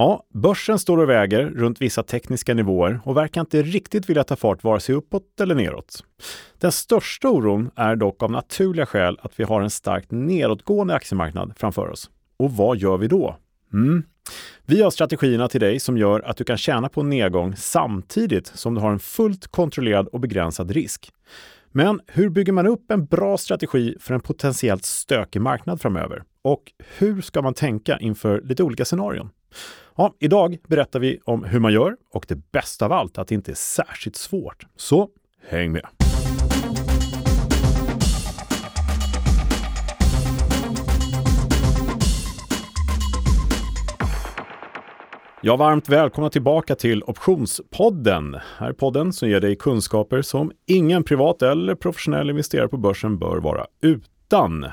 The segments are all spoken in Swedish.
Ja, börsen står och väger runt vissa tekniska nivåer och verkar inte riktigt vilja ta fart vare sig uppåt eller neråt. Den största oron är dock av naturliga skäl att vi har en starkt nedåtgående aktiemarknad framför oss. Och vad gör vi då? Mm. Vi har strategierna till dig som gör att du kan tjäna på en nedgång samtidigt som du har en fullt kontrollerad och begränsad risk. Men hur bygger man upp en bra strategi för en potentiellt stökig marknad framöver? Och hur ska man tänka inför lite olika scenarion? Ja, idag berättar vi om hur man gör och det bästa av allt, att det inte är särskilt svårt. Så häng med! Ja, varmt välkomna tillbaka till Optionspodden. Här är podden som ger dig kunskaper som ingen privat eller professionell investerare på börsen bör vara utan.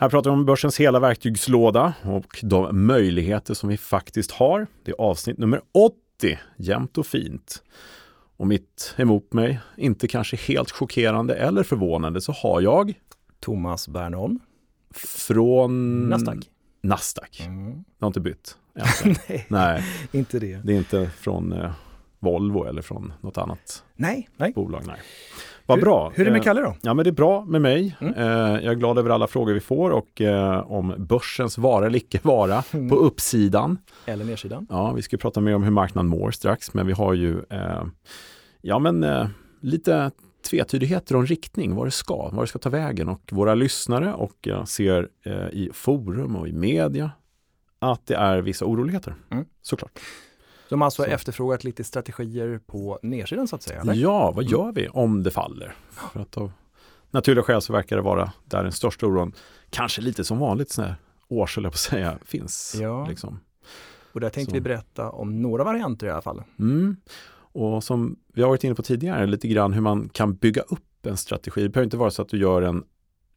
Här pratar vi om börsens hela verktygslåda och de möjligheter som vi faktiskt har. Det är avsnitt nummer 80, jämnt och fint. Och mitt emot mig, inte kanske helt chockerande eller förvånande, så har jag Thomas Bernholm. Från Nasdaq. Nasdaq. Mm. Jag har inte bytt. nej, Nej, inte det. det är inte från eh, Volvo eller från något annat Nej, nej. bolag. Nej. Vad bra. Hur är det med Eh, Kalle då? Ja, men det är bra med mig. Mm. Eh, jag är glad över alla frågor vi får och eh, om börsens vara eller icke vara Mm. på uppsidan. Eller nedsidan? Ja, vi ska prata mer om hur marknaden mår strax, men vi har ju ja, men, lite tvetydigheter om riktning, vad det ska, vad det ska ta vägen och våra lyssnare och jag ser i forum och i media att det är vissa oroligheter. Mm. Såklart. De har alltså Så. efterfrågat lite strategier på nedsidan så att säga? Eller? Ja, vad gör vi om det faller? För att av naturliga skäl så verkar det vara där den största oron, kanske lite som vanligt, års, höll jag på att säga, finns. Ja. Liksom. Och där tänkte Så. vi berätta om några varianter i alla fall. Mm. Och som vi har varit inne på tidigare, lite grann hur man kan bygga upp en strategi. Det behöver inte vara så att du gör en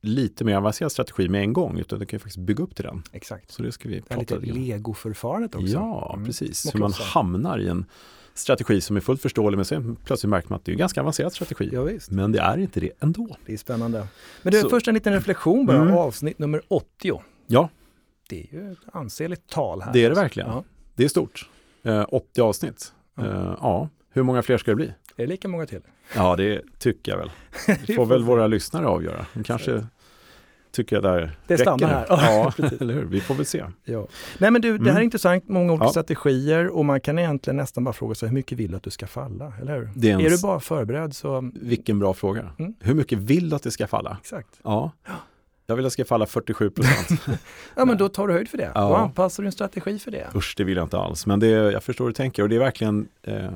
lite mer avancerad strategi med en gång, utan du kan ju faktiskt bygga upp till den. Exakt. Så det ska vi Det prata lite legoförfarandet också. Ja, Mm. precis. Hur man hamnar i en strategi som är fullt förståelig, men sen plötsligt märker man att det är en ganska avancerad strategi. Ja. Men det är inte det ändå. Det är spännande. Men du, Så- först en liten reflektion bara. Mm. Avsnitt nummer 80. Ja, Det är ju ett ansenligt tal här. Det är det verkligen. Ja. det är stort. Eh, 80 avsnitt. Ja. Eh, ja, hur många fler ska det bli? Är det lika många till? Ja, det tycker jag väl. Det får väl våra lyssnare avgöra. De kanske tycker jag där Det räcker stannar här. Ja, eller hur? Vi får väl se. Ja. Nej men du, det här är Mm. intressant, många olika Ja. strategier och man kan egentligen nästan bara fråga sig hur mycket vill du att du ska falla, eller hur? Det är, en, Är du bara förberedd så, Vilken bra fråga. Mm. Hur mycket vill du att det ska falla? exakt. Ja, jag vill att det ska falla 47 procent. Ja men då tar du höjd för det. Ja. Då anpassar du en strategi för det. Usch, det vill jag inte alls. Men det, jag förstår hur du tänker och det är verkligen eh,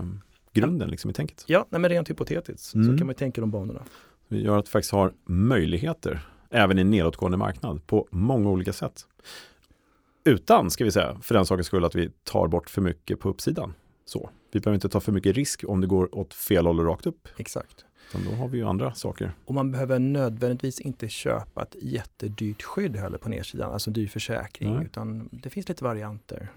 grunden liksom, i tänket. Ja, nej, men rent hypotetiskt Mm. så kan man tänka de banorna. Det gör att vi faktiskt har möjligheter även i en nedåtgående marknad på många olika sätt. Utan, ska vi säga, för den sakens skull att vi tar bort för mycket på uppsidan. Så. Vi behöver inte ta för mycket risk om det går åt fel håll och rakt upp. Exakt. Utan då har vi ju andra saker. Och man behöver nödvändigtvis inte köpa ett jättedyrt skydd heller på nedsidan, alltså en dyr försäkring, Nej. utan det finns lite varianter.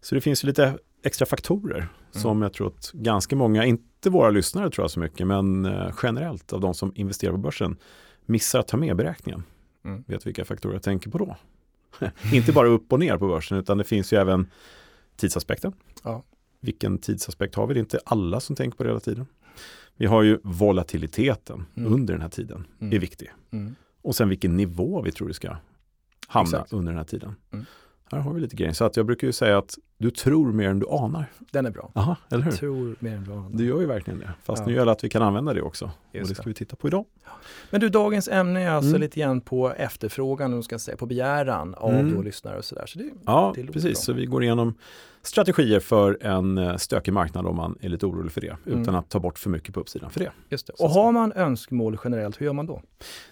Så det finns ju lite extra faktorer Mm. som jag tror att ganska många, inte våra lyssnare tror jag så mycket, men eh, generellt av de som investerar på börsen missar att ta med beräkningen. Mm. Vet vilka faktorer jag tänker på då? inte bara upp och ner på börsen utan det finns ju även tidsaspekten. Ja. Vilken tidsaspekt har vi? Det är inte alla som tänker på det hela tiden. Vi har ju volatiliteten Mm. under den här tiden, Mm. är viktig. Mm. Och sen vilken nivå vi tror det ska hamna Exakt. under den här tiden. Mm. Här har vi lite grejer. Så att jag brukar ju säga att du tror mer än du anar. Den är bra. Aha, eller hur? Tror mer än vad andra. Du gör ju verkligen det. Fast Ja. nu gäller det att vi kan använda det också. och Just det ska det. vi titta på idag. Men du, dagens ämne är alltså Mm. lite grann på efterfrågan, ska säga, på begäran av Mm. lyssnare och sådär. Så det, Ja, Det precis. bra. Så vi går igenom strategier för en eh, stökig marknad om man är lite orolig för det. Utan Mm. att ta bort för mycket på uppsidan för det. det. Och har man önskemål generellt, hur gör man då?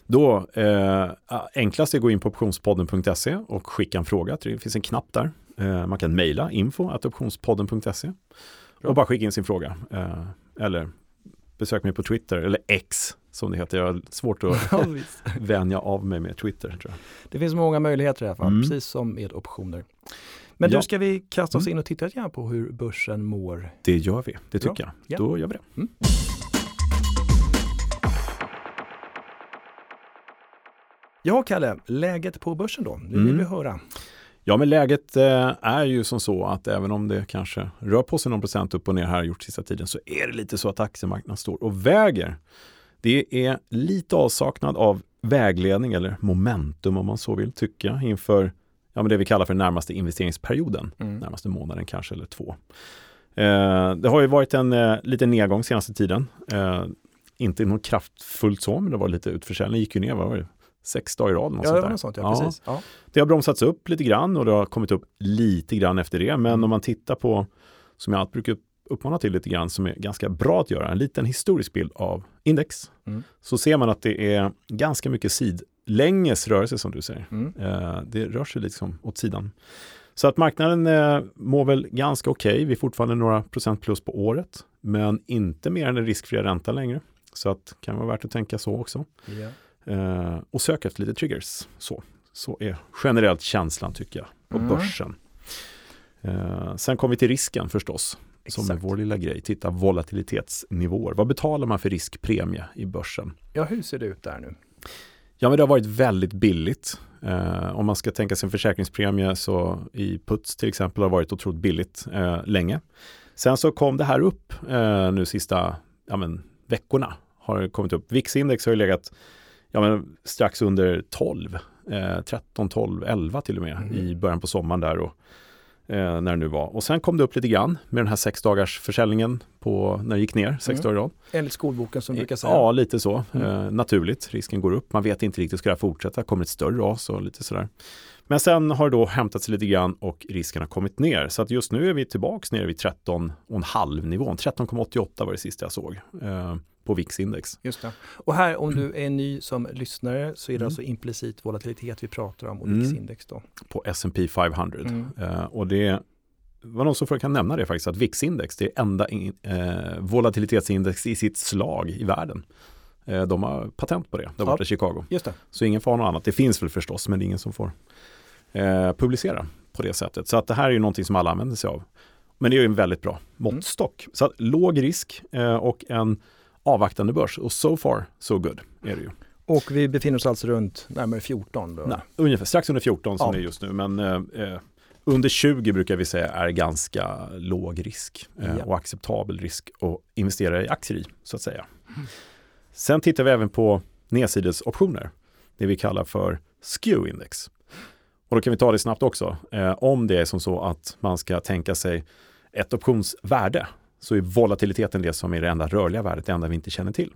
Då, eh, enklast är att gå in på optionspodden.se och skicka en fråga. Det finns en knapp där. Eh, man kan mejla info att optionspodden.se och bara skicka in sin fråga. Eh, eller besök mig på Twitter, eller X som det heter. Jag har svårt att Ja, vänja av mig med Twitter. Tror jag. Det finns många möjligheter i alla fall, Mm. precis som med optioner. Men Ja. du, ska vi kasta oss Mm. in och titta lite grann på hur börsen mår? Det gör vi, det tycker Bra. jag. Ja. Då gör vi det. Mm. Ja, Kalle, läget på börsen då? Det vill Mm. vi höra. Ja, men läget eh, är ju som så att även om det kanske rör på sig någon procent upp och ner här gjort sista tiden så är det lite så att aktiemarknaden står och väger. Det är lite avsaknad av vägledning eller momentum om man så vill tycka inför ja, men det vi kallar för närmaste investeringsperioden, mm. närmaste månaden kanske eller två. Eh, det har ju varit en eh, liten nedgång senaste tiden. Eh, inte något kraftfullt så, men det var lite utförsäljning, gick ju ner, vad var det? sex dagar i rad. Ja, det, var sånt, ja, ja. Precis. Ja. det har bromsats upp lite grann och det har kommit upp lite grann efter det. Men mm. om man tittar på, som jag alltid brukar uppmana till lite grann, som är ganska bra att göra, en liten historisk bild av index, mm. så ser man att det är ganska mycket sidlänges rörelse som du säger. Mm. Eh, det rör sig liksom åt sidan. Så att marknaden eh, mår väl ganska okej. Okay. Vi är fortfarande några procent plus på året, men inte mer än den riskfria räntan längre. Så att kan vara värt att tänka så också. Yeah. Eh, och söka efter lite triggers. Så, så är generellt känslan tycker jag på mm. börsen. Eh, sen kommer vi till risken förstås. Exakt. Som är vår lilla grej. Titta volatilitetsnivåer. Vad betalar man för riskpremie i börsen? Ja, hur ser det ut där nu? Ja, men det har varit väldigt billigt. Eh, om man ska tänka sig en försäkringspremie så i Puts till exempel har varit otroligt billigt eh, länge. Sen så kom det här upp eh, nu sista ja, men, veckorna. Har det kommit upp. VIX-index har ju legat ja, men strax under 12, eh, 13, 12, 11 till och med mm. i början på sommaren där och eh, när det nu var. Och sen kom det upp lite grann med den här sex dagars försäljningen på när det gick ner sex mm. dagar i rad. Enligt skolboken som brukar säga. Ja, lite så. Mm. Eh, naturligt, risken går upp. Man vet inte riktigt, ska det fortsätta? Kommer ett större ras och lite sådär. Men sen har det då hämtat sig lite grann och risken har kommit ner. Så att just nu är vi tillbaks nere vid 13,5 nivån. 13,88 var det sista jag såg. Eh, på VIX-index. Just det. Och här om du är ny som lyssnare så är det mm. alltså implicit volatilitet vi pratar om och mm. VIX-index då? På S&P 500. Mm. Uh, och det var någon som kan nämna det faktiskt att VIX-index det är enda in, uh, volatilitetsindex i sitt slag i världen. Uh, de har patent på det, där borta i Chicago. Just det. Så ingen får ha något annat. Det finns väl förstås, men det är ingen som får publicera på det sättet. Så att det här är ju någonting som alla använder sig av. Men det är ju en väldigt bra måttstock. Mm. Så att låg risk och en avvaktande börs och so far so good är det ju. Och vi befinner oss alltså runt närmare 14? Då. Nej, ungefär strax under 14 som ja. det är just nu men eh, eh under 20 brukar vi säga är ganska låg risk eh, ja. och acceptabel risk att investera i aktier i så att säga. Sen tittar vi även på nedsidesoptioner, det vi kallar för SKEW-index. Och då kan vi ta det snabbt också. Eh, om det är som så att man ska tänka sig ett optionsvärde så är volatiliteten det som är det enda rörliga värdet, det enda vi inte känner till.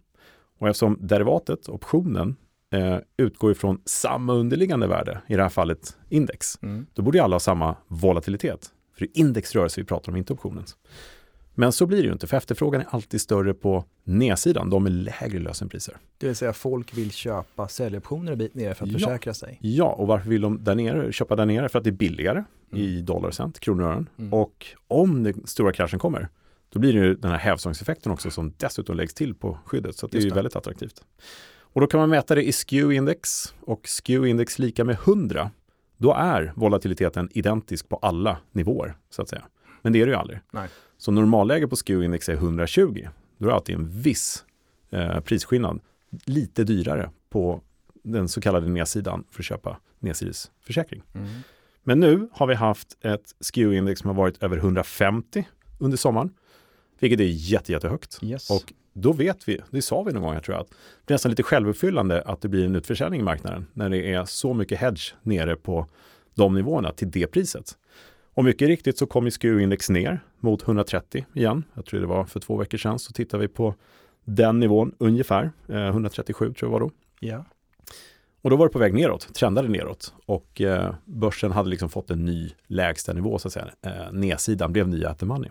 Och eftersom derivatet, optionen, eh, utgår ifrån samma underliggande värde, i det här fallet index, mm. då borde alla ha samma volatilitet. För det är indexrörelse vi pratar om, inte optionens. Men så blir det ju inte, för efterfrågan är alltid större på nedsidan, de med lägre lösenpriser. Det vill säga folk vill köpa säljoptioner en bit ner för att ja. försäkra sig. Ja, och varför vill de där nere, köpa där nere? För att det är billigare mm. i dollar cent, kronor och ören. Mm. Och om den stora kraschen kommer, då blir det ju den här hävstångseffekten också som dessutom läggs till på skyddet. Så det är ju väldigt attraktivt. Och då kan man mäta det i SKEW-index och SKEW-index lika med 100. Då är volatiliteten identisk på alla nivåer så att säga. Men det är det ju aldrig. Nej. Så normalläge på SKEW-index är 120. Då är det alltid en viss eh, prisskillnad. Lite dyrare på den så kallade nedsidan för att köpa nedsidesförsäkring. Mm. Men nu har vi haft ett SKEW-index som har varit över 150 under sommaren. Vilket är jätte, jättehögt. Yes. Och då vet vi, det sa vi någon gång jag tror jag, att det är nästan lite självuppfyllande att det blir en utförsäljning i marknaden när det är så mycket hedge nere på de nivåerna till det priset. Och mycket riktigt så kom SKU-index ner mot 130 igen. Jag tror det var för två veckor sedan så tittar vi på den nivån ungefär. Eh, 137 tror jag var då. Ja. Och då var det på väg neråt, trendade neråt och eh, börsen hade liksom fått en ny lägsta nivå så att säga. Eh, nedsidan blev nya at the money.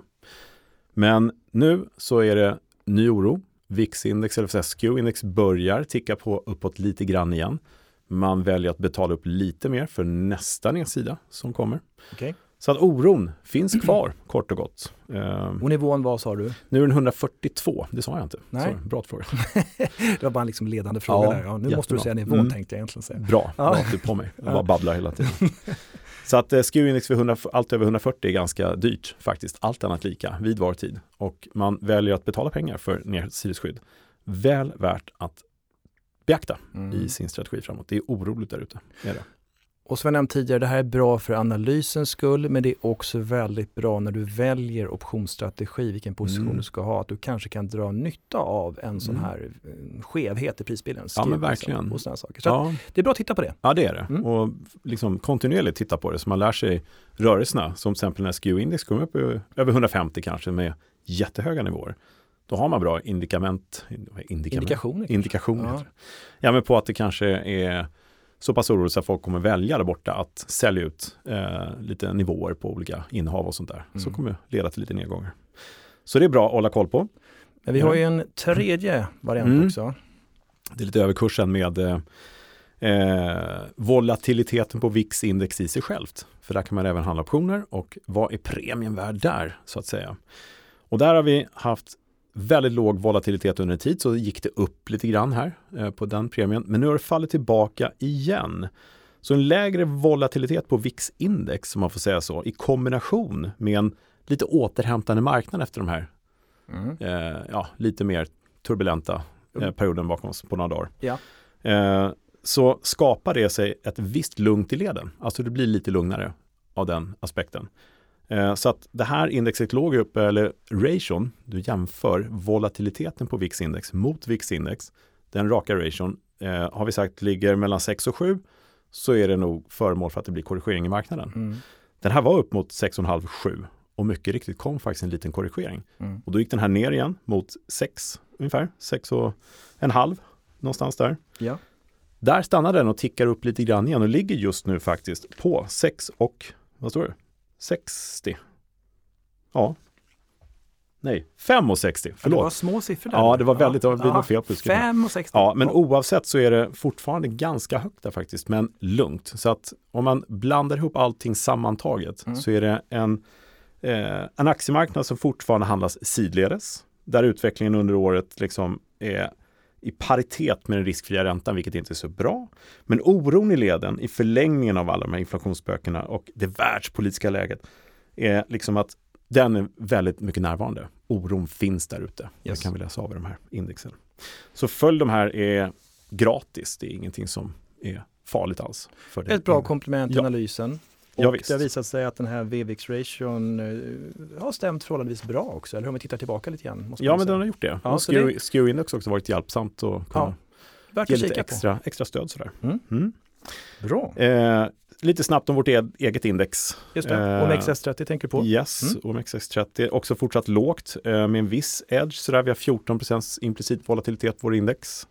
Men nu så är det ny oro. VIX-index, eller SKU-index börjar ticka på uppåt lite grann igen. Man väljer att betala upp lite mer för nästa nedsida som kommer. Okay. Så att oron finns kvar, kort och gott. Ehm, och nivån vad sa du? Nu är den 142, det sa jag inte. Nej. Så, bra fråga. det var bara en liksom ledande fråga ja, där. Ja, nu jättebra. måste du säga nivån mm. tänkte jag egentligen säga. Bra, ja. bra du på mig. Jag bara babblar hela tiden. Så att eh, SKU-index för 100, allt över 140 är ganska dyrt faktiskt, allt annat lika vid var tid. Och man väljer att betala pengar för nedsidesskydd. Väl värt att beakta mm. i sin strategi framåt. Det är oroligt där ute. Och som jag nämnt tidigare, det här är bra för analysens skull, men det är också väldigt bra när du väljer optionsstrategi, vilken position Mm. du ska ha, att du kanske kan dra nytta av en sån Mm. här eh, skevhet i prisbilden. Ja, men Skriv, verkligen. Och såna saker. Så Ja, det är bra att titta på det. ja, det är det. Mm. Och liksom kontinuerligt titta på det så man lär sig rörelserna. Som till exempel när SKU-index kommer upp över 150 kanske med jättehöga nivåer. Då har man bra indikament, indikament Indikationer. indikationer. Ja. Ja, men på att det kanske är så pass oroligt så att folk kommer välja där borta att sälja ut eh, lite nivåer på olika innehav och sånt där. Så Mm. kommer det leda till lite nedgångar. Så det är bra att hålla koll på. Men vi har ju en tredje variant Mm. också. Det är lite överkursen med eh, eh, volatiliteten på VIX-index i sig självt. För där kan man även handla optioner och vad är premien värd där så att säga. Och där har vi haft väldigt låg volatilitet under en tid så gick det upp lite grann här eh, på den premien. Men nu har det fallit tillbaka igen. Så en lägre volatilitet på VIX-index, som man får säga så, i kombination med en lite återhämtande marknad efter de här Mm. eh, ja, lite mer turbulenta eh, Mm. perioden bakom oss på några dagar. Ja. Eh, så skapar det sig ett visst lugnt i leden. Alltså det blir lite lugnare av den aspekten. Eh, så att det här indexet låg upp, eller ration, du jämför volatiliteten på VIX-index mot VIX-index. Den raka ration eh, har vi sagt ligger mellan 6 och 7 så är det nog föremål för att det blir korrigering i marknaden. Mm. Den här var upp mot 6,5-7 och mycket riktigt kom faktiskt en liten korrigering. Mm. Och då gick den här ner igen mot 6 ungefär, 6 och en halv någonstans där. Ja. Där stannar den och tickar upp lite grann igen och ligger just nu faktiskt på 6 och, vad står det? 60. Ja. Nej, 5,60, Ja, Det förlåt. var små siffror där. Ja, det var väldigt, det var Ja. fel på skrivningen. 5 och 60. Ja, men oavsett så är det fortfarande ganska högt där faktiskt, men lugnt. Så att om man blandar ihop allting sammantaget Mm. så är det en, eh, en aktiemarknad som fortfarande handlas sidledes, där utvecklingen under året liksom är i paritet med den riskfria räntan, vilket inte är så bra. Men oron i leden i förlängningen av alla de här inflationsspökena och det världspolitiska läget är liksom att den är väldigt mycket närvarande. Oron finns där ute. Yes. Det kan vi läsa av i de här indexen. Så följ de här är gratis. Det är ingenting som är farligt alls. Ett bra komplement till Ja. analysen. Och det har visat sig att den här VVX-ration eh, har stämt förhållandevis bra också, eller om vi tittar tillbaka lite grann. Måste Ja, men den har gjort det. Ja, och SKEW-index har också varit hjälpsamt att kunna Ja, ge lite extra, extra stöd sådär. Mm. Mm. Bra, Eh, lite snabbt om vårt e- eget index. just det. Eh, OMXS30 tänker du på? Yes, Mm. OMXS30 också fortsatt lågt eh, med en viss edge. Så där vi har 14% implicit volatilitet på vår index.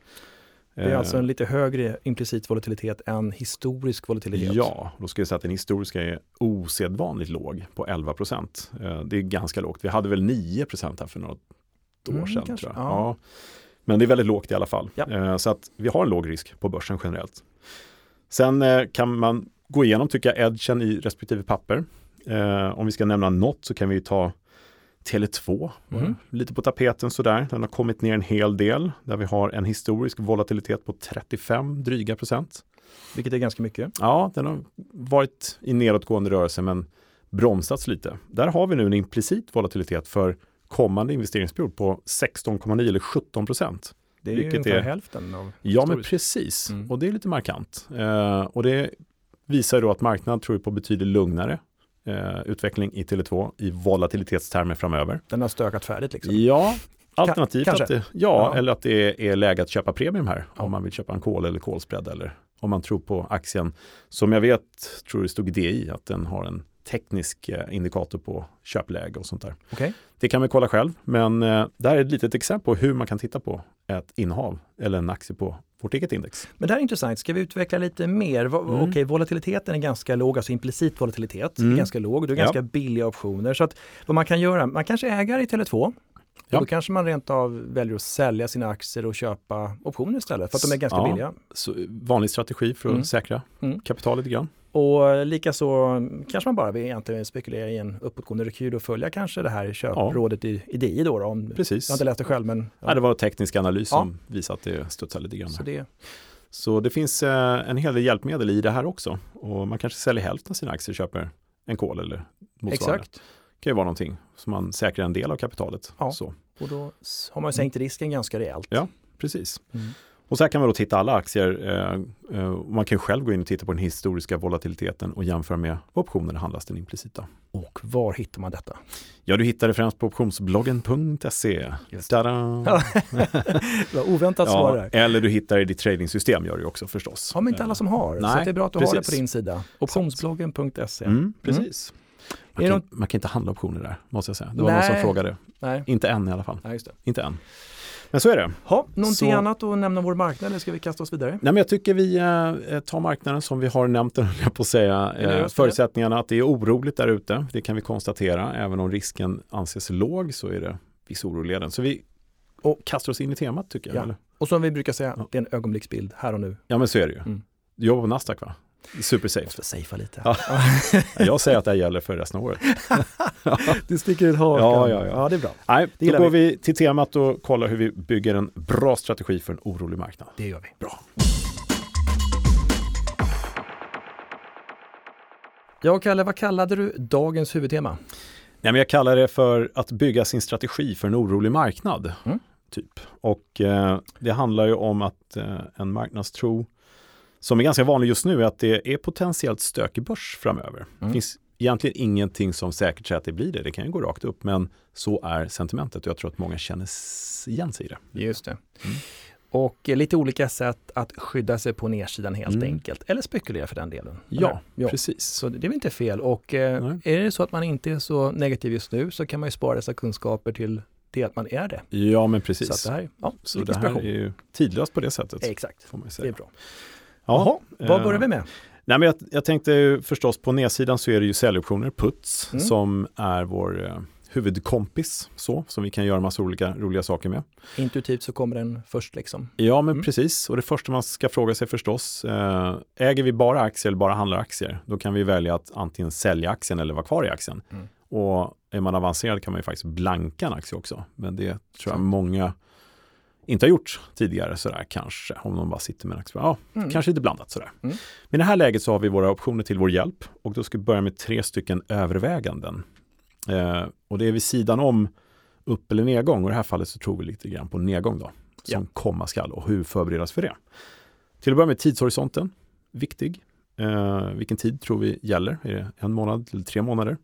Det är Eh, alltså en lite högre implicit volatilitet än historisk volatilitet. Ja, då ska jag säga att den historiska är osedvanligt låg på 11 procent. Det är ganska lågt. Vi hade väl 9 procent här för något år Mm, sedan. kanske. Tror jag. Ja. Ja. Men det är väldigt lågt i alla fall. Ja. Eh, Så att vi har en låg risk på börsen generellt. Sen eh, kan man gå igenom, tycker jag, edgen i respektive papper. Eh, Om vi ska nämna något så kan vi ta Tele2, Mm. lite på tapeten sådär. Den har kommit ner en hel del, där vi har en historisk volatilitet på 35 dryga procent. Vilket är ganska mycket. Ja, den har varit i nedåtgående rörelse men bromsats lite. Där har vi nu en implicit volatilitet för kommande investeringsperiod på 16,9 eller 17 procent. Det är ju ungefär är- hälften av Ja, men precis. Mm. Och det är lite markant. Eh, och det visar då att marknaden tror på betydligt lugnare eh, utveckling i Tele2 i volatilitetstermer framöver. Den har stökat färdigt liksom. Ja, alternativt att det, ja, Ja. eller att det är läge att köpa premium här Ja. om man vill köpa en kol eller kolspread eller om man tror på aktien. Som jag vet, tror det stod i DI, att den har en teknisk eh, indikator på köpläge och sånt där. Okej. Det kan vi kolla själv, men eh, det här är ett litet exempel på hur man kan titta på ett innehav eller en aktie på vårt eget index. Men det här är intressant, ska vi utveckla lite mer? Va- Mm. Okej, volatiliteten är ganska låg, alltså implicit volatilitet Mm. är ganska låg. Det är Ja. ganska billiga optioner. Så att vad man kan göra, man kanske är ägare i Tele2. Ja. Då kanske man rent av väljer att sälja sina aktier och köpa optioner istället för att de är ganska Ja. billiga. Så, vanlig strategi för att Mm. säkra Mm. kapital lite grann. Och likaså kanske man bara vill egentligen spekulera i en uppåtgående rekyl och följa kanske det här köprådet i, i DI då. då om, Precis. jag har inte läst det själv men Ja, det var en teknisk analys Ja. som visade att det studsade lite grann. så det, Så det finns eh, en hel del hjälpmedel i det här också. Och man kanske säljer hälften av sina aktier och köper en kol eller motsvarande. exakt. Det kan ju vara någonting som man säkrar en del av kapitalet. Ja. Så, Och då har man ju sänkt risken ganska rejält. Ja. precis. Mm. Och så här kan man då titta alla aktier. Eh, eh, man kan själv gå in och titta på den historiska volatiliteten och jämföra med vad optionerna handlas den implicita. Och var hittar man detta? Ja, du hittar det främst på optionsbloggen.se. Vad oväntat svar där. Eller du hittar det i ditt tradingsystem gör du också förstås. Har men inte alla som har. Nej, så det är bra att du precis. har det på din sida. Optionsbloggen.se. Mm, mm, precis. Man kan, något... man kan, inte handla optioner där, måste jag säga. Det var Nej. någon som frågade. Nej. Inte än i alla fall. Nej, inte än. Men så är det. Ha, någonting så... annat att nämna vår marknad eller ska vi kasta oss vidare? Nej, men jag tycker vi eh, tar marknaden som vi har nämnt den, på att säga. Eh, förutsättningarna att det är oroligt där ute, det kan vi konstatera. Även om risken anses låg så är det viss oro i leden. Så vi och kastar oss in i temat tycker jag. Ja. Eller? Och som vi brukar säga, ja. det är en ögonblicksbild här och nu. Ja men så är det ju. Mm. Du jobbar på Nasdaq va? Supersafe. Måste safea lite. Ja. jag säger att det här gäller för resten av året. du sticker ut hakan. Ja, ja, ja. ja, det är bra. Nej, det då går vi. vi till temat och kollar hur vi bygger en bra strategi för en orolig marknad. Det gör vi. Bra. Ja, Kalle, vad kallade du dagens huvudtema? Nej, men jag kallar det för att bygga sin strategi för en orolig marknad. Mm. Typ. Och eh, det handlar ju om att eh, en marknadstro som är ganska vanlig just nu är att det är potentiellt stökig börs framöver. Mm. Det finns egentligen ingenting som säkert säger att det blir det. Det kan ju gå rakt upp, men så är sentimentet och jag tror att många känner igen sig i det. Just det. Mm. Och lite olika sätt att skydda sig på nedsidan helt mm. enkelt, eller spekulera för den delen. Ja, ja, precis. Så det är väl inte fel. Och eh, är det så att man inte är så negativ just nu så kan man ju spara dessa kunskaper till det att man är det. Ja, men precis. Så det här, ja, så det här är ju tidlöst på det sättet. Exakt, det är bra. Jaha, vad börjar vi med? Nej, men jag, jag tänkte förstås på nedsidan så är det ju säljoptioner, puts, mm. som är vår eh, huvudkompis, så, som vi kan göra massa olika roliga saker med. Intuitivt så kommer den först liksom. Ja, men mm. precis. Och det första man ska fråga sig förstås, eh, äger vi bara aktier eller bara handlar aktier? Då kan vi välja att antingen sälja aktien eller vara kvar i aktien. Mm. Och är man avancerad kan man ju faktiskt blanka en aktie också. Men det tror jag många inte har gjort tidigare sådär kanske, om de bara sitter med en aktie. Ja, mm. kanske lite blandat sådär. Mm. Men i det här läget så har vi våra optioner till vår hjälp och då ska vi börja med tre stycken överväganden. Eh, och det är vid sidan om upp eller nedgång och i det här fallet så tror vi lite grann på nedgång då, som ja. komma skall och hur förberedas för det. Till att börja med tidshorisonten, viktig. Eh, vilken tid tror vi gäller? Är det en månad eller tre månader?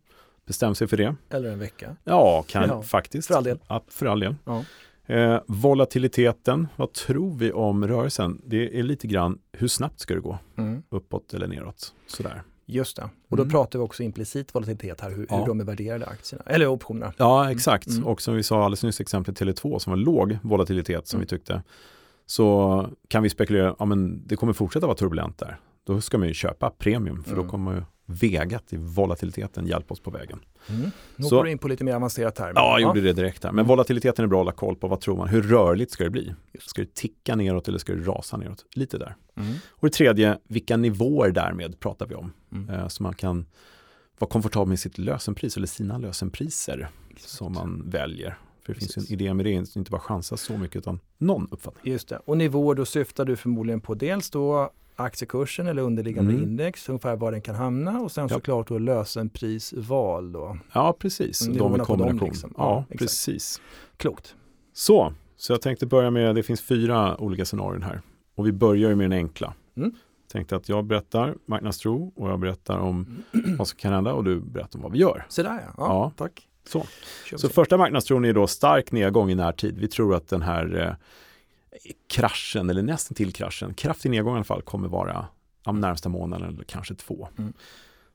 Bestäm sig för det. Eller en vecka. Ja, kan, ja. faktiskt. För all del. Ja, för all del. Ja. Eh, volatiliteten, vad tror vi om rörelsen? Det är lite grann hur snabbt ska det gå? Mm. Uppåt eller neråt? Sådär. Just det, och då mm. pratar vi också implicit volatilitet här, hur, ja. hur de är värderade aktierna, eller optionerna. Ja, exakt. Mm. Och som vi sa alldeles nyss, exemplet Tele2 som var låg volatilitet som mm. vi tyckte, så kan vi spekulera, ja men det kommer fortsätta vara turbulent där. Då ska man ju köpa premium, för då mm. kommer ju vegat i volatiliteten hjälpa oss på vägen. Mm. Nu går du in på lite mer avancerat här. ja, jag gjorde det direkt här. Men volatiliteten är bra att hålla koll på. Vad tror man? Hur rörligt ska det bli? Ska det ticka neråt eller ska det rasa neråt? Lite där. Mm. Och det tredje, vilka nivåer därmed pratar vi om? Mm. Eh, så man kan vara komfortabel med sitt lösenpris eller sina lösenpriser Exakt. som man väljer. För det Precis. finns en idé med det, inte bara chansa så mycket utan någon uppfattning. Just det, och nivåer då syftar du förmodligen på dels då aktiekursen eller underliggande mm. index, ungefär var den kan hamna och sen ja. såklart då lösenprisval då. Ja, precis. Mm, de i kombination. Liksom. Ja, ja precis. Klokt. Så, så jag tänkte börja med, det finns fyra olika scenarion här. Och vi börjar med den enkla. Mm. Tänkte att jag berättar marknadstro och jag berättar om mm. vad som kan hända och du berättar om vad vi gör. Så där ja, ja, ja. tack. Så, så första marknadstron är då stark nedgång i närtid. Vi tror att den här eh, kraschen, eller nästan till kraschen, kraftig nedgång i alla fall, kommer vara de närmsta månaden eller kanske två. Mm.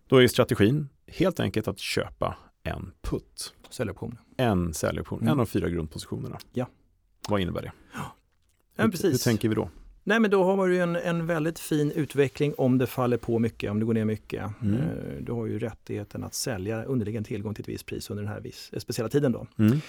Då är strategin helt enkelt att köpa en putt. Säljoption. En säljoption, mm. en av fyra grundpositionerna. Ja. Vad innebär det? Ja, hur, precis. hur tänker vi då? Nej men då har du en, en väldigt fin utveckling om det faller på mycket, om det går ner mycket. Mm. Eh, du har ju rättigheten att sälja underliggande tillgång till ett visst pris under den här viss, speciella tiden. Då. Mm.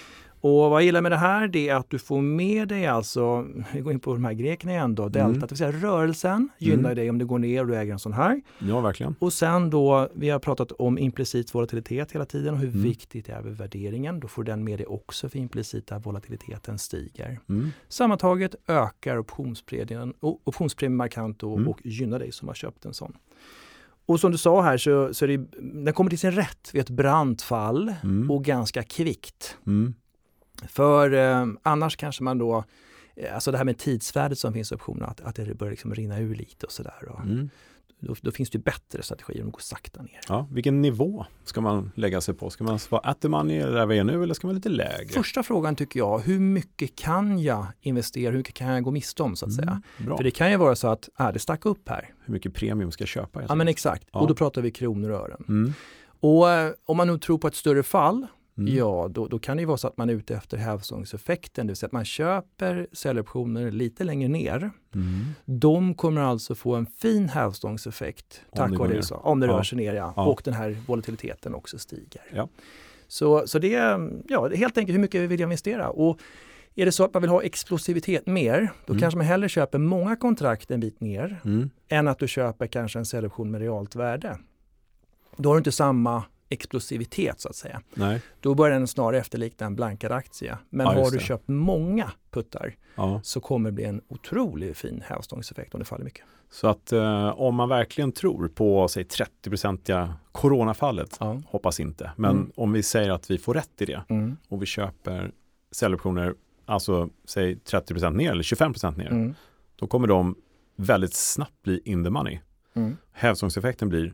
Och vad jag gillar med det här det är att du får med dig alltså, vi går in på de här grekerna igen då, delta, mm. det vill säga rörelsen gynnar mm. dig om det går ner och du äger en sån här. Ja, verkligen. Och sen då, vi har pratat om implicit volatilitet hela tiden och hur mm. viktigt det är med värderingen. Då får den med dig också för implicita volatiliteten stiger. Mm. Sammantaget ökar optionspremien, optionspremien markant och, mm. och gynnar dig som har köpt en sån. Och som du sa här så, så är det, den kommer till sin rätt vid ett brant fall mm. och ganska kvickt. Mm. För eh, annars kanske man då eh, alltså det här med tidsvärdet som finns i optionerna, att, att det börjar liksom rinna ur lite och sådär. Mm. Då, då, finns det bättre strategier om att gå sakta ner. Ja, vilken nivå ska man lägga sig på? Ska man vara at the money där vi är nu eller ska man lite lägre? Första frågan tycker jag, hur mycket kan jag investera? Hur mycket kan jag gå miste om så att säga? Mm, För det kan ju vara så att, äh, det stack upp här. Hur mycket premium ska jag köpa? Ja men exakt, ja. och då pratar vi kronor och ören. Mm. Och eh, om man nu tror på ett större fall, Mm. Ja, då, då, kan det ju vara så att man är ute efter hävstångseffekten, det vill säga att man köper säljoptioner lite längre ner. Mm. De kommer alltså få en fin hävstångseffekt tack vare det, så, om det ja. rör sig ner ja. Ja. och den här volatiliteten också stiger. Ja. Så, så det är ja, helt enkelt hur mycket vill jag investera? Och är det så att man vill ha explosivitet mer, då mm. kanske man hellre köper många kontrakt en bit ner mm. än att du köper kanske en säljoption med realt värde. Då har du inte samma explosivitet så att säga. Nej. Då börjar den snarare efterlikna en blankad aktie. Men ja, har du det. köpt många puttar ja. så kommer det bli en otroligt fin hävstångseffekt om det faller mycket. Så att eh, om man verkligen tror på säg 30-procentiga coronafallet, ja. hoppas inte, men mm. om vi säger att vi får rätt i det mm. och vi köper säljoptioner, alltså säg 30% ner eller 25 ner, mm. då kommer de väldigt snabbt bli in the money. Mm. Hävstångseffekten blir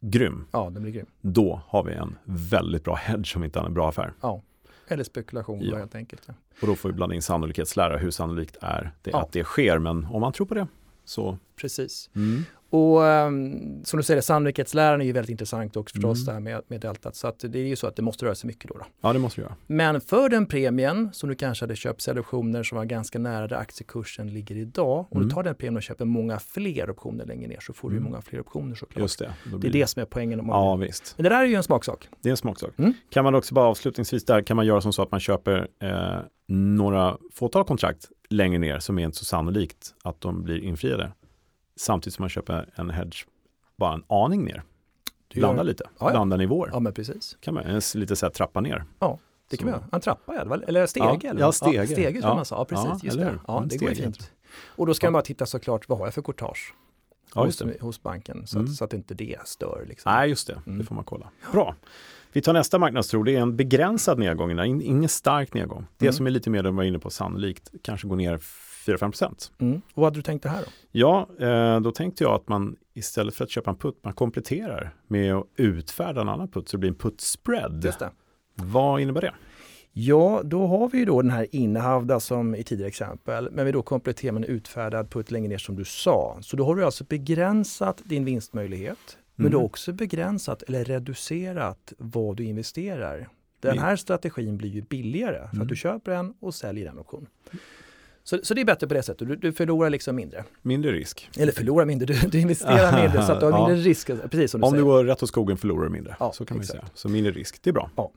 grym. Ja, den blir grym. Då har vi en väldigt bra hedge som inte är en bra affär. Ja, eller spekulation ja. helt enkelt. Ja. Och då får vi blanda in sannolikhetslära, hur sannolikt är det ja. att det sker, men om man tror på det så. Precis. Mm. Och um, som du säger, sannolikhetsläran är ju väldigt intressant också förstås mm. där med, med deltat. Så att det är ju så att det måste röra sig mycket då. då. Ja, det måste det göra. Men för den premien som du kanske hade köpt optioner som var ganska nära där aktiekursen ligger idag. Om mm. du tar den premien och köper många fler optioner längre ner så får du mm. många fler optioner såklart. Just det. Blir... Det är det som är poängen. Om ja, visst. Men det där är ju en smaksak. Det är en smaksak. Mm. Kan man också bara avslutningsvis där, kan man göra som så att man köper eh, några fåtal kontrakt längre ner som är inte så sannolikt att de blir infriade samtidigt som man köper en hedge bara en aning ner. Blanda lite, ja, ja. blanda nivåer. Ja, men precis. Kan man lite så här trappa ner. Ja, det kan man göra. En trappa, eller stege? Ja, eller? ja stege. Ja, stege ja. man sa. Ja, precis. just det. Ja, det går fint. Och då ska man bara titta såklart, vad har jag för courtage? Ja, hos, hos, banken så, mm. att, så att inte det stör. Liksom. Nej, just det. Mm. Det får man kolla. Bra. Vi tar nästa marknadstro. Det är en begränsad nedgång, ingen stark nedgång. Det mm. som är lite mer, de var inne på, sannolikt kanske går ner 4-5 procent. Mm. vad hade du tänkt det här då? Ja, eh, då tänkte jag att man istället för att köpa en putt, man kompletterar med att utfärda en annan putt så det blir en putt-spread. Just det. Vad innebär det? Ja, då har vi ju då den här innehavda som i tidigare exempel, men vi då kompletterar med en utfärdad putt längre ner som du sa. Så då har du alltså begränsat din vinstmöjlighet, mm. men du har också begränsat eller reducerat vad du investerar. Den här strategin blir ju billigare för mm. att du köper en och säljer en option. Så, så det är bättre på det sättet, du, du förlorar liksom mindre. Mindre risk. Eller förlorar mindre, du, du investerar mindre så att du har mindre risk. Precis som du Om säger. du går rätt åt skogen förlorar du mindre. Ja, så kan exakt. man säga. Så mindre risk, det är bra. Ja.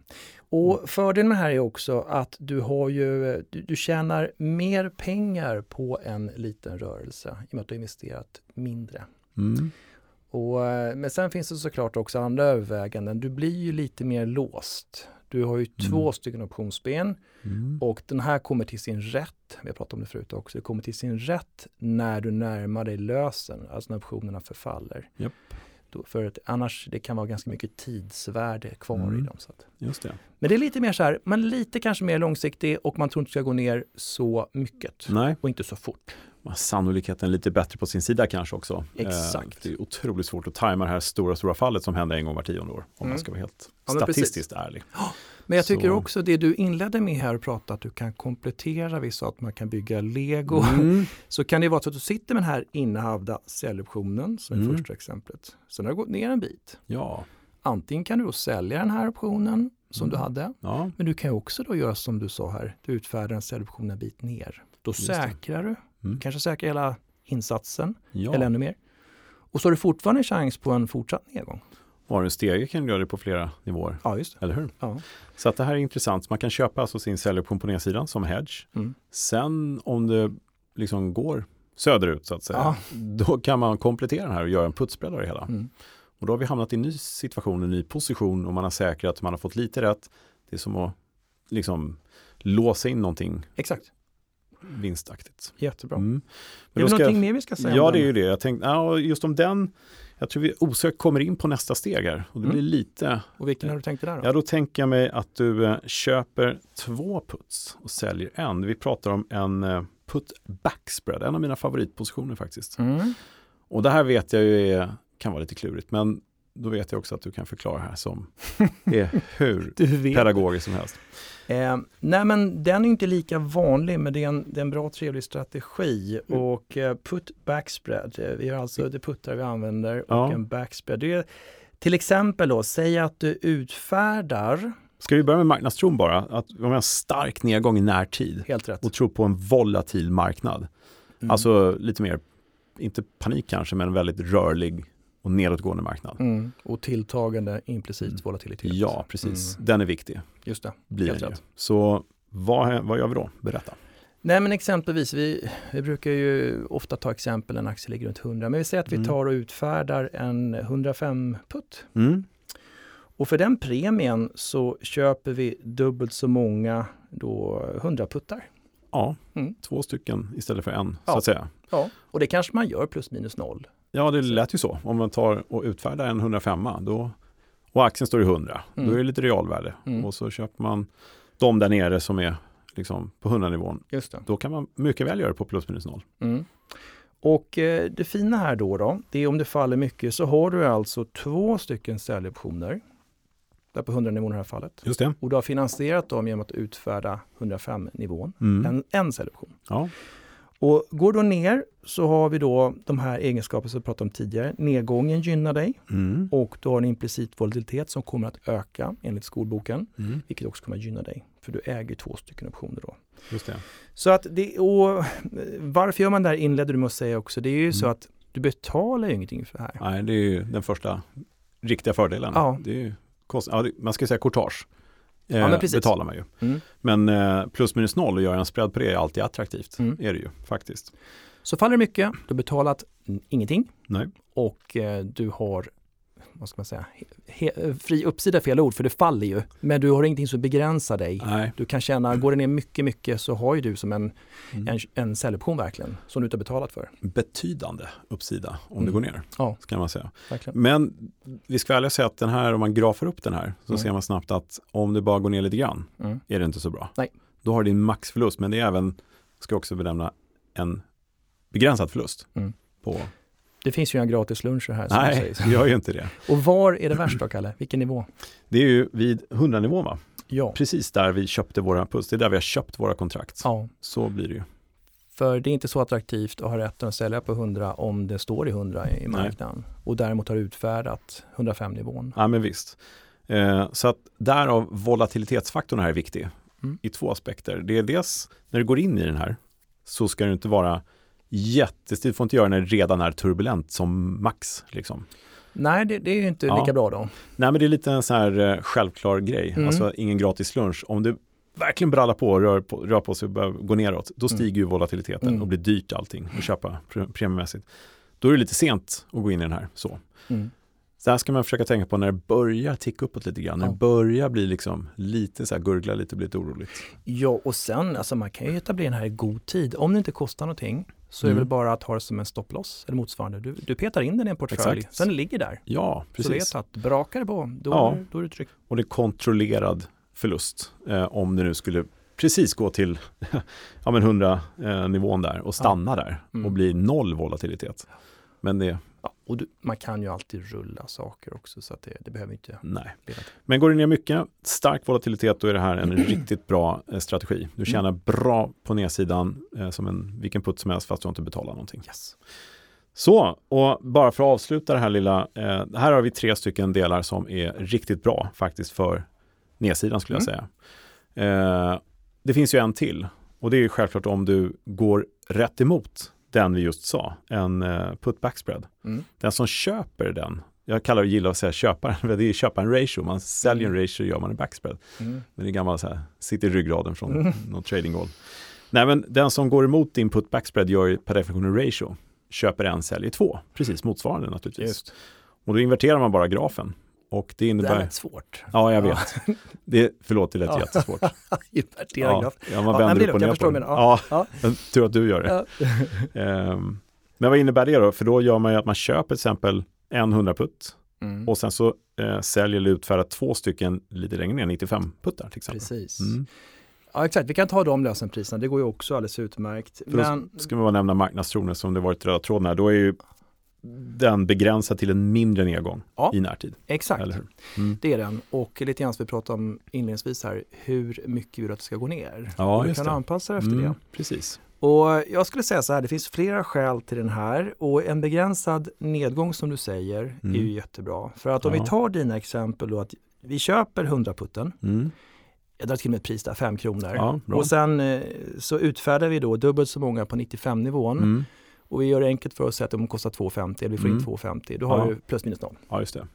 Och fördelen med det här är också att du har ju, du, du tjänar mer pengar på en liten rörelse i och med att du har investerat mindre. Mm. Och, men sen finns det såklart också andra överväganden. Du blir ju lite mer låst. Du har ju mm. två stycken optionsben mm. och den här kommer till sin rätt, vi har pratat om det förut också, det kommer till sin rätt när du närmar dig lösen, alltså när optionerna förfaller. Yep. Då, för att annars det kan vara ganska mycket tidsvärde kvar mm. i dem. Så att. Just det. Men det är lite mer så här, man lite kanske mer långsiktig och man tror inte ska gå ner så mycket Nej. och inte så fort sannolikheten lite bättre på sin sida kanske också. Exakt. Eh, det är otroligt svårt att tajma det här stora, stora fallet som händer en gång var tionde år. Om mm. man ska vara helt ja, statistiskt precis. ärlig. Men jag tycker så. också det du inledde med här och prata att du kan komplettera vissa, att man kan bygga lego. Mm. Så kan det vara så att du sitter med den här innehavda säljoptionen som är mm. första exemplet. Sen har det gått ner en bit. Ja. Antingen kan du då sälja den här optionen som mm. du hade. Ja. Men du kan också då göra som du sa här, du utfärdar en säljoption en bit ner. Då säkrar du Mm. Kanske säkra hela insatsen ja. eller ännu mer. Och så har du fortfarande chans på en fortsatt nedgång. Stege kan du göra det på flera nivåer. Ja, just det. Eller hur? Ja. Så att det här är intressant. Man kan köpa alltså sin säljoption på nedsidan som hedge. Mm. Sen om det liksom går söderut så att säga, ja. då kan man komplettera den här och göra en putsbredd av det hela. Mm. Och då har vi hamnat i en ny situation, en ny position och man har säkrat, man har fått lite rätt. Det är som att liksom låsa in någonting. Exakt vinstaktigt. Jättebra. Mm. Men är det någonting mer vi ska säga? Ja, det är ju det. Jag tänkte, ja, just om den, jag tror vi osökt kommer in på nästa steg här. Och det mm. blir lite... Och vilken har du tänkt där då? Ja, då tänker jag mig att du eh, köper två puts och säljer en. Vi pratar om en eh, put backspread, en av mina favoritpositioner faktiskt. Mm. Och det här vet jag ju är, kan vara lite klurigt, men då vet jag också att du kan förklara här som är hur pedagogiskt som helst. Eh, nej men den är inte lika vanlig men det är en, det är en bra trevlig strategi mm. och eh, put backspread, eh, vi har alltså det puttar vi använder och ja. en backspread. Det är, till exempel då, säg att du utfärdar Ska vi börja med marknadstron bara? Att om vi har en stark nedgång i närtid Helt rätt. och tror på en volatil marknad. Mm. Alltså lite mer, inte panik kanske, men väldigt rörlig och nedåtgående marknad. Mm. Och tilltagande implicit mm. volatilitet. Ja, precis. Mm. Den är viktig. Just det. Blir Helt rätt. Så vad, vad gör vi då? Berätta. Nej men exempelvis, vi, vi brukar ju ofta ta exempel en aktie ligger runt 100, men vi säger att vi mm. tar och utfärdar en 105 putt. Mm. Och för den premien så köper vi dubbelt så många då 100 puttar. Ja, mm. två stycken istället för en ja. så att säga. Ja, och det kanske man gör plus minus noll. Ja, det lät ju så. Om man tar och utfärdar en 105 då, och aktien står i 100, mm. då är det lite realvärde. Mm. Och så köper man de där nere som är liksom på 100-nivån. Då kan man mycket väl göra det på plus minus noll. Mm. Och eh, det fina här då, då, det är om det faller mycket så har du alltså två stycken säljoptioner. Där på 100-nivån i det här fallet. Just det. Och du har finansierat dem genom att utfärda 105-nivån, mm. en, en säljoption. Ja. Och går då ner så har vi då de här egenskaperna som vi pratade om tidigare. Nedgången gynnar dig mm. och du har en implicit volatilitet som kommer att öka enligt skolboken, mm. vilket också kommer att gynna dig. För du äger två stycken optioner då. Just det. Så att det, och varför gör man det här inledde du med att säga också. Det är ju mm. så att du betalar ju ingenting för det här. Nej, det är ju den första riktiga fördelen. Ja. Det är ju kost, ja, man ska säga courtage. Eh, ja, betalar man ju. Mm. Men eh, plus minus noll och göra en spread på det är alltid attraktivt. Mm. Är det ju faktiskt. Så faller det mycket, du har betalat ingenting Nej. och eh, du har vad ska man säga, he, fri uppsida är fel ord för det faller ju. Men du har ingenting som begränsar dig. Nej. Du kan känna, går det ner mycket, mycket så har ju du som en, mm. en, en säljoption verkligen som du inte har betalat för. Betydande uppsida om mm. det går ner. Ja. Kan man säga. Verkligen. Men vi ska ärliga säga att den här, om man grafar upp den här så mm. ser man snabbt att om det bara går ner lite grann mm. är det inte så bra. Nej. Då har du din maxförlust men det är även, ska också benämna, en begränsad förlust mm. på det finns ju en gratis lunch här. Som Nej, det gör ju inte det. Och var är det värst då, Kalle? Vilken nivå? Det är ju vid 100-nivån va? Ja. Precis där vi köpte våra puls. Det är där vi har köpt våra kontrakt. Ja. Så blir det ju. För det är inte så attraktivt att ha rätten att sälja på 100 om det står i 100 i marknaden. Nej. Och däremot har utfärdat 105-nivån. Ja men visst. Eh, så att därav volatilitetsfaktorn här är viktig mm. i två aspekter. Det är dels när du går in i den här så ska det inte vara jättestil, du får inte göra när det redan är turbulent som max. Liksom. Nej, det, det är ju inte ja. lika bra då. Nej, men det är lite en sån här uh, självklar grej. Mm. Alltså ingen gratis lunch. Om du verkligen brallar på och rör på, rör på sig och börjar gå neråt, då mm. stiger mm. ju volatiliteten mm. och blir dyrt allting att köpa premiemässigt. Då är det lite sent att gå in i den här. Så. Mm. Så här ska man försöka tänka på när det börjar ticka uppåt lite grann. När det börjar bli liksom lite så här gurgla lite, bli lite oroligt. Ja, och sen, alltså man kan ju etablera den här i god tid. Om det inte kostar någonting så mm. är det väl bara att ha det som en stopploss eller motsvarande. Du, du petar in den i en portfölj, Exakt. sen ligger där. Ja, precis. Så vet att brakar det på, då, ja. då är du trygg. Och det är kontrollerad förlust eh, om det nu skulle precis gå till ja, 100 eh, nivån där och stanna ja. där mm. och bli noll volatilitet. Men det och du, man kan ju alltid rulla saker också så att det, det behöver inte Nej. Men går det ner mycket, stark volatilitet, då är det här en riktigt bra eh, strategi. Du tjänar mm. bra på nedsidan eh, som en, vilken putt som helst fast du inte betalar någonting. Yes. Så, och bara för att avsluta det här lilla, eh, här har vi tre stycken delar som är riktigt bra faktiskt för nedsidan skulle jag mm. säga. Eh, det finns ju en till och det är självklart om du går rätt emot den vi just sa, en uh, put back spread. Mm. Den som köper den, jag kallar det, gillar att säga köparen, det är köpa en ratio, man säljer en mm. ratio gör man en backspread. Mm. Men det är gammalt så här, sitter i ryggraden från mm. någon tradinggolv. Nej men den som går emot din put back spread gör per definition en ratio. Köper en, säljer två. Precis motsvarande naturligtvis. Just. Och då inverterar man bara grafen. Och det innebär... Det är svårt. Ja, jag vet. Det, förlåt, det lät ja. jättesvårt. Invertera ja, graf. Ja, man vänder upp och ner på den. Ja, ja. Tur att du gör det. um, men vad innebär det då? För då gör man ju att man köper till exempel en 100 putt mm. och sen så eh, säljer eller utfärdar två stycken lite längre ner, 95 puttar till exempel. Precis. Mm. Ja exakt, vi kan ta de lösenpriserna, det går ju också alldeles utmärkt. För Men... Ska man bara nämna marknadstronen som det varit röda tråden här, då är ju den begränsad till en mindre nedgång ja, i närtid. Exakt, mm. det är den. Och lite grann som vi pratade om inledningsvis här, hur mycket vill du att det ska gå ner? Ja, och du kan det. anpassa dig efter mm, det. Precis. Och jag skulle säga så här, det finns flera skäl till den här och en begränsad nedgång som du säger mm. är ju jättebra. För att om ja. vi tar dina exempel då att vi köper 100-putten, mm. jag drar till med ett pris där, 5 kronor. Ja, och sen eh, så utfärdar vi då dubbelt så många på 95 nivån. Mm. Och vi gör det enkelt för oss att säga att de kostar 2,50 eller vi får in 2,50. Mm. Då har ja. du plus minus noll. Ja, just det.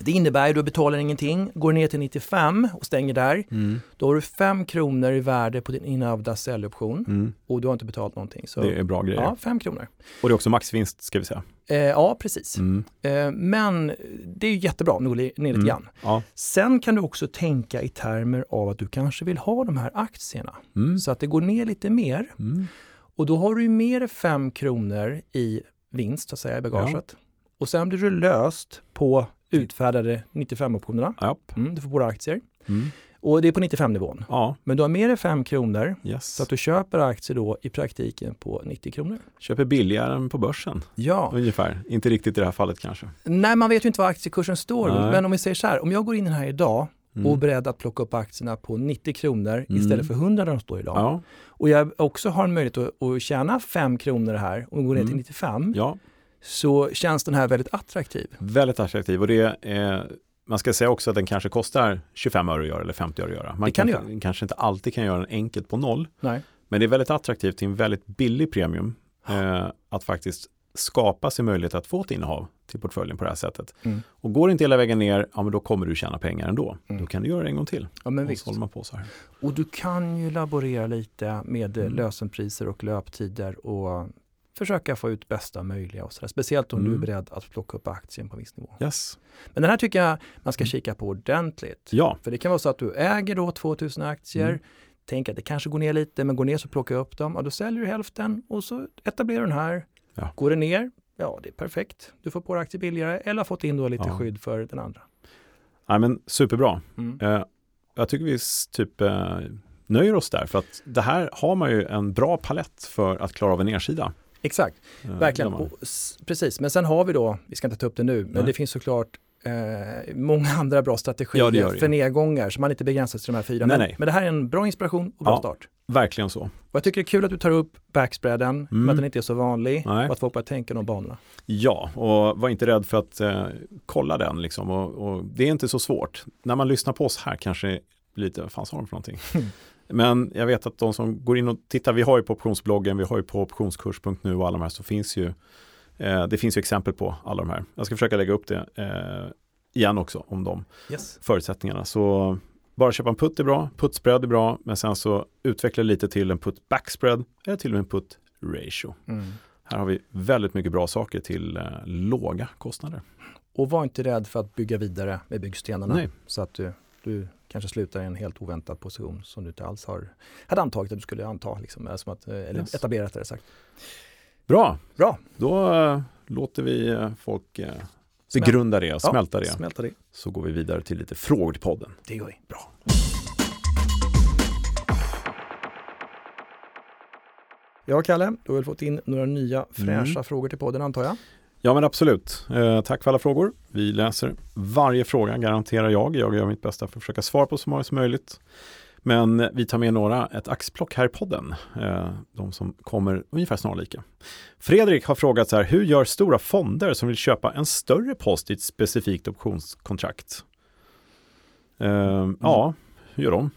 Det innebär att du betalar ingenting, går ner till 95 och stänger där. Mm. Då har du 5 kronor i värde på din inhavda säljoption mm. och du har inte betalat någonting. Så, det är bra grejer. Ja, 5 kronor. Och det är också maxvinst ska vi säga. Eh, ja, precis. Mm. Eh, men det är jättebra om du går ner lite mm. grann. Ja. Sen kan du också tänka i termer av att du kanske vill ha de här aktierna. Mm. Så att det går ner lite mer. Och då har du mer 5 kronor i vinst, så att säga, i bagaget. Ja. Och sen blir du löst på utfärdade 95-optionerna. Ja. Mm, du får båda aktier. Mm. Och det är på 95-nivån. Ja. Men du har med dig 5 kronor yes. så att du köper aktier då i praktiken på 90 kronor. Köper billigare än på börsen. Ja. Ungefär. Inte riktigt i det här fallet kanske. Nej, man vet ju inte vad aktiekursen står. Nej. Men om vi säger så här, om jag går in här idag mm. och beredd att plocka upp aktierna på 90 kronor mm. istället för 100 där de står idag. Ja. Och jag också har en möjlighet att, att tjäna 5 kronor här och gå ner till 95. Mm. Ja så känns den här väldigt attraktiv. Väldigt attraktiv och det är man ska säga också att den kanske kostar 25 öre att göra eller 50 öre att göra. Man det kan kanske, kanske inte alltid kan göra den enkelt på noll. Nej. Men det är väldigt attraktivt till en väldigt billig premium eh, att faktiskt skapa sig möjlighet att få ett innehav till portföljen på det här sättet. Mm. Och går det inte hela vägen ner, ja men då kommer du tjäna pengar ändå. Mm. Då kan du göra det en gång till. Ja, men och visst. man på så här. Och du kan ju laborera lite med mm. lösenpriser och löptider och försöka få ut bästa möjliga och så där. Speciellt om mm. du är mm. beredd att plocka upp aktien på en viss nivå. Yes. Men den här tycker jag man ska mm. kika på ordentligt. Ja. För det kan vara så att du äger då 2000 aktier, mm. tänker att det kanske går ner lite, men går ner så plockar jag upp dem. och då säljer du hälften och så etablerar du den här. Ja. Går det ner, ja det är perfekt. Du får på dig aktier billigare eller har fått in då lite ja. skydd för den andra. Nej men superbra. Mm. Uh, jag tycker vi typ uh, nöjer oss där för att det här har man ju en bra palett för att klara av en nedsida. Exakt, ja, verkligen. Och, precis, men sen har vi då, vi ska inte ta upp det nu, men Nej. det finns såklart eh, många andra bra strategier ja, det det, för nedgångar så man inte begränsas till de här fyra. Nej, men, nej. men det här är en bra inspiration och bra ja, start. Verkligen så. Och jag tycker det är kul att du tar upp backspreaden, mm. att den inte är så vanlig nej. och att folk börjar tänka de banorna. Ja, och var inte rädd för att eh, kolla den liksom. Och, och, det är inte så svårt. När man lyssnar på oss här kanske lite, vad fan sa de för någonting? Men jag vet att de som går in och tittar, vi har ju på optionsbloggen, vi har ju på optionskurs.nu och alla de här så finns ju eh, det finns ju exempel på alla de här. Jag ska försöka lägga upp det eh, igen också om de yes. förutsättningarna. Så bara köpa en putt är bra, puttspread är bra, men sen så utveckla lite till en putt backspread eller till och med en putt ratio. Mm. Här har vi väldigt mycket bra saker till eh, låga kostnader. Och var inte rädd för att bygga vidare med byggstenarna Nej. så att du, du kanske slutar i en helt oväntad position som du inte alls har, hade antagit att du skulle anta, liksom, som att, eller yes. etablerat det sagt. Bra, Bra. då äh, låter vi äh, folk äh, begrunda det smälta, ja, det. smälta det. Så går vi vidare till lite frågor till podden. Det gör vi. Bra. Ja, Kalle, du har väl fått in några nya fräscha mm. frågor till podden antar jag? Ja men absolut. Eh, tack för alla frågor. Vi läser varje fråga, garanterar jag. Jag gör mitt bästa för att försöka svara på så många som möjligt. Men vi tar med några, ett axplock här i podden. Eh, de som kommer ungefär snarlika. Fredrik har frågat så här, hur gör stora fonder som vill köpa en större post i ett specifikt optionskontrakt? Eh, mm. Ja, hur gör de?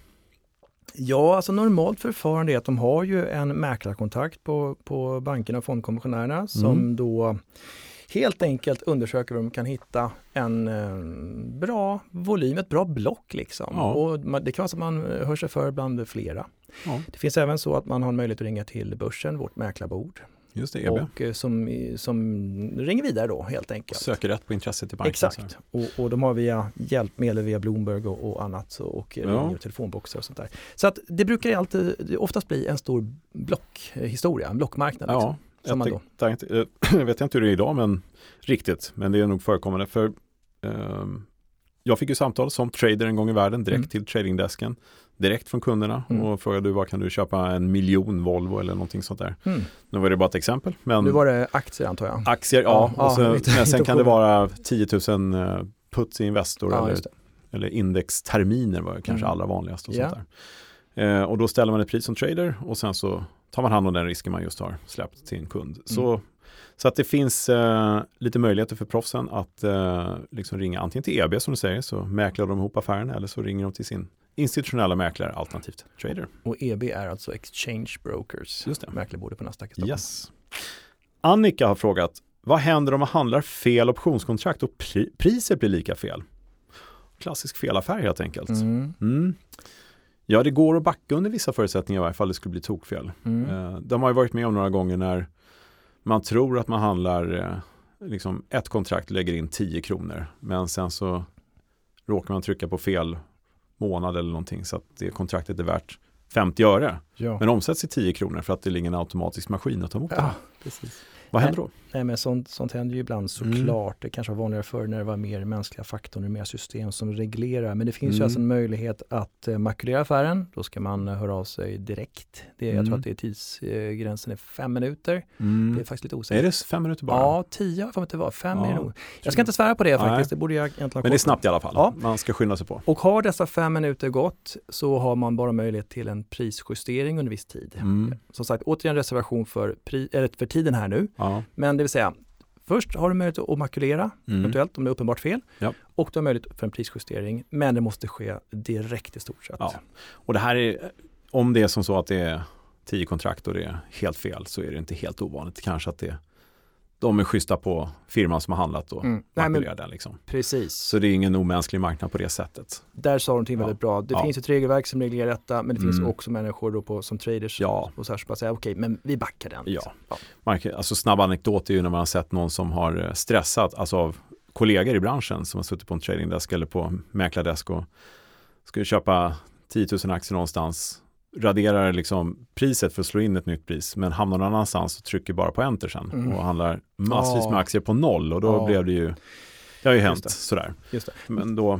Ja, alltså normalt förfarande är att de har ju en mäklarkontakt på, på bankerna och fondkommissionärerna som mm. då helt enkelt undersöker om de kan hitta en eh, bra volym, ett bra block liksom. Ja. Och man, det kan vara så att man hör sig för bland flera. Ja. Det finns även så att man har möjlighet att ringa till börsen, vårt mäklarbord. Just det, EB. Och eh, som, som ringer vidare då helt enkelt. Söker rätt på intresset till banken. Exakt, och, och de har via hjälpmedel via Bloomberg och, och annat så, och ja. telefonboxar och sånt där. Så att det brukar alltid oftast bli en stor blockhistoria, en blockmarknad. Liksom. Ja. Jag, då... tänkte, jag vet inte hur det är idag men riktigt, men det är nog förekommande. För um, jag fick ju samtal som trader en gång i världen direkt Mm. till tradingdesken. Direkt från kunderna Mm. och frågade du vad kan du köpa en miljon Volvo eller någonting sånt där. Mm. Nu var det bara ett exempel. Men Nu var det aktier antar jag. aktier, ja. Ja, och så, ja, inte- men sen inte kan det vara 10 000 eh, puts i Investor Ja, eller, eller indexterminer var kanske Mm. allra vanligast. Och, sånt där. Eh, och då ställer man ett pris som trader och sen så tar man hand om den risken man just har släppt till en kund. Så, så att det finns eh, lite möjligheter för proffsen att eh, liksom ringa antingen till EB som du säger, så mäklar de ihop affären eller så ringer de till sin institutionella mäklare alternativt trader. Och EB är alltså Exchange Brokers. Just det. Mäklarborde på Nasdaq. Yes. Annika har frågat, vad händer om man handlar fel optionskontrakt och pri- priset blir lika fel? Klassisk felaffär helt enkelt. Mm. Mm. Ja, det går att backa under vissa förutsättningar i varje fall det skulle bli tokfel. Mm. Eh, de har ju varit med om några gånger när man tror att man handlar eh, liksom ett kontrakt lägger in 10 kronor men sen så råkar man trycka på fel månad eller någonting så att det kontraktet är värt 50 öre Ja. men omsätts i 10 kronor för att det ligger en automatisk maskin att ta emot det. ja, precis. Vad händer då? Nej, men sånt, sånt händer ju ibland Mm. såklart. Det kanske var vanligare förr när det var mer mänskliga faktorer, mer system som reglerar. Men det finns ju Mm. alltså en möjlighet att eh, makulera affären. Då ska man eh, höra av sig direkt. Det, Jag Mm. tror att det är tidsgränsen är fem minuter. Det är Mm. faktiskt lite Är osäkert. det fem minuter bara? Ja, tio har jag det var. Fem Ja. är nog. Jag ska inte svära på det faktiskt. Det borde jag egentligen ha Men det är snabbt i alla fall. Ja. Man ska skynda sig på. Och har dessa fem minuter gått så har man bara möjlighet till en prisjustering under viss tid. Mm. Som sagt, återigen reservation för, pri, eller för tiden här nu. Ja. Men det vill säga, först har du möjlighet att makulera, Mm. eventuellt om det är uppenbart fel. Ja. Och du har möjlighet för en prisjustering, men det måste ske direkt i stort sett. Ja. Och det här är, om det är som så att det är tio kontrakt och det är helt fel så är det inte helt ovanligt. Kanske att det de är schyssta på firman som har handlat och Mm. Nej, men, den. Liksom. precis, Så det är ingen omänsklig marknad på det sättet. där sa de till Ja. väldigt bra. Det Ja. finns ett regelverk som reglerar detta, men det finns Mm. också människor då på, som traders Ja. och så här som bara säger okej, men vi backar den. Ja. liksom. ja. Mark, alltså snabb anekdot är ju när man har sett någon som har eh, stressat, alltså av kollegor i branschen som har suttit på en tradingdesk eller på mäklardesk och skulle köpa 10 000 aktier någonstans, raderar liksom priset för att slå in ett nytt pris men hamnar någon annanstans och trycker bara på enter sen Mm. och handlar massvis med aktier på noll och då Ja. blev det ju, det har ju hänt det. sådär. Just det. Men då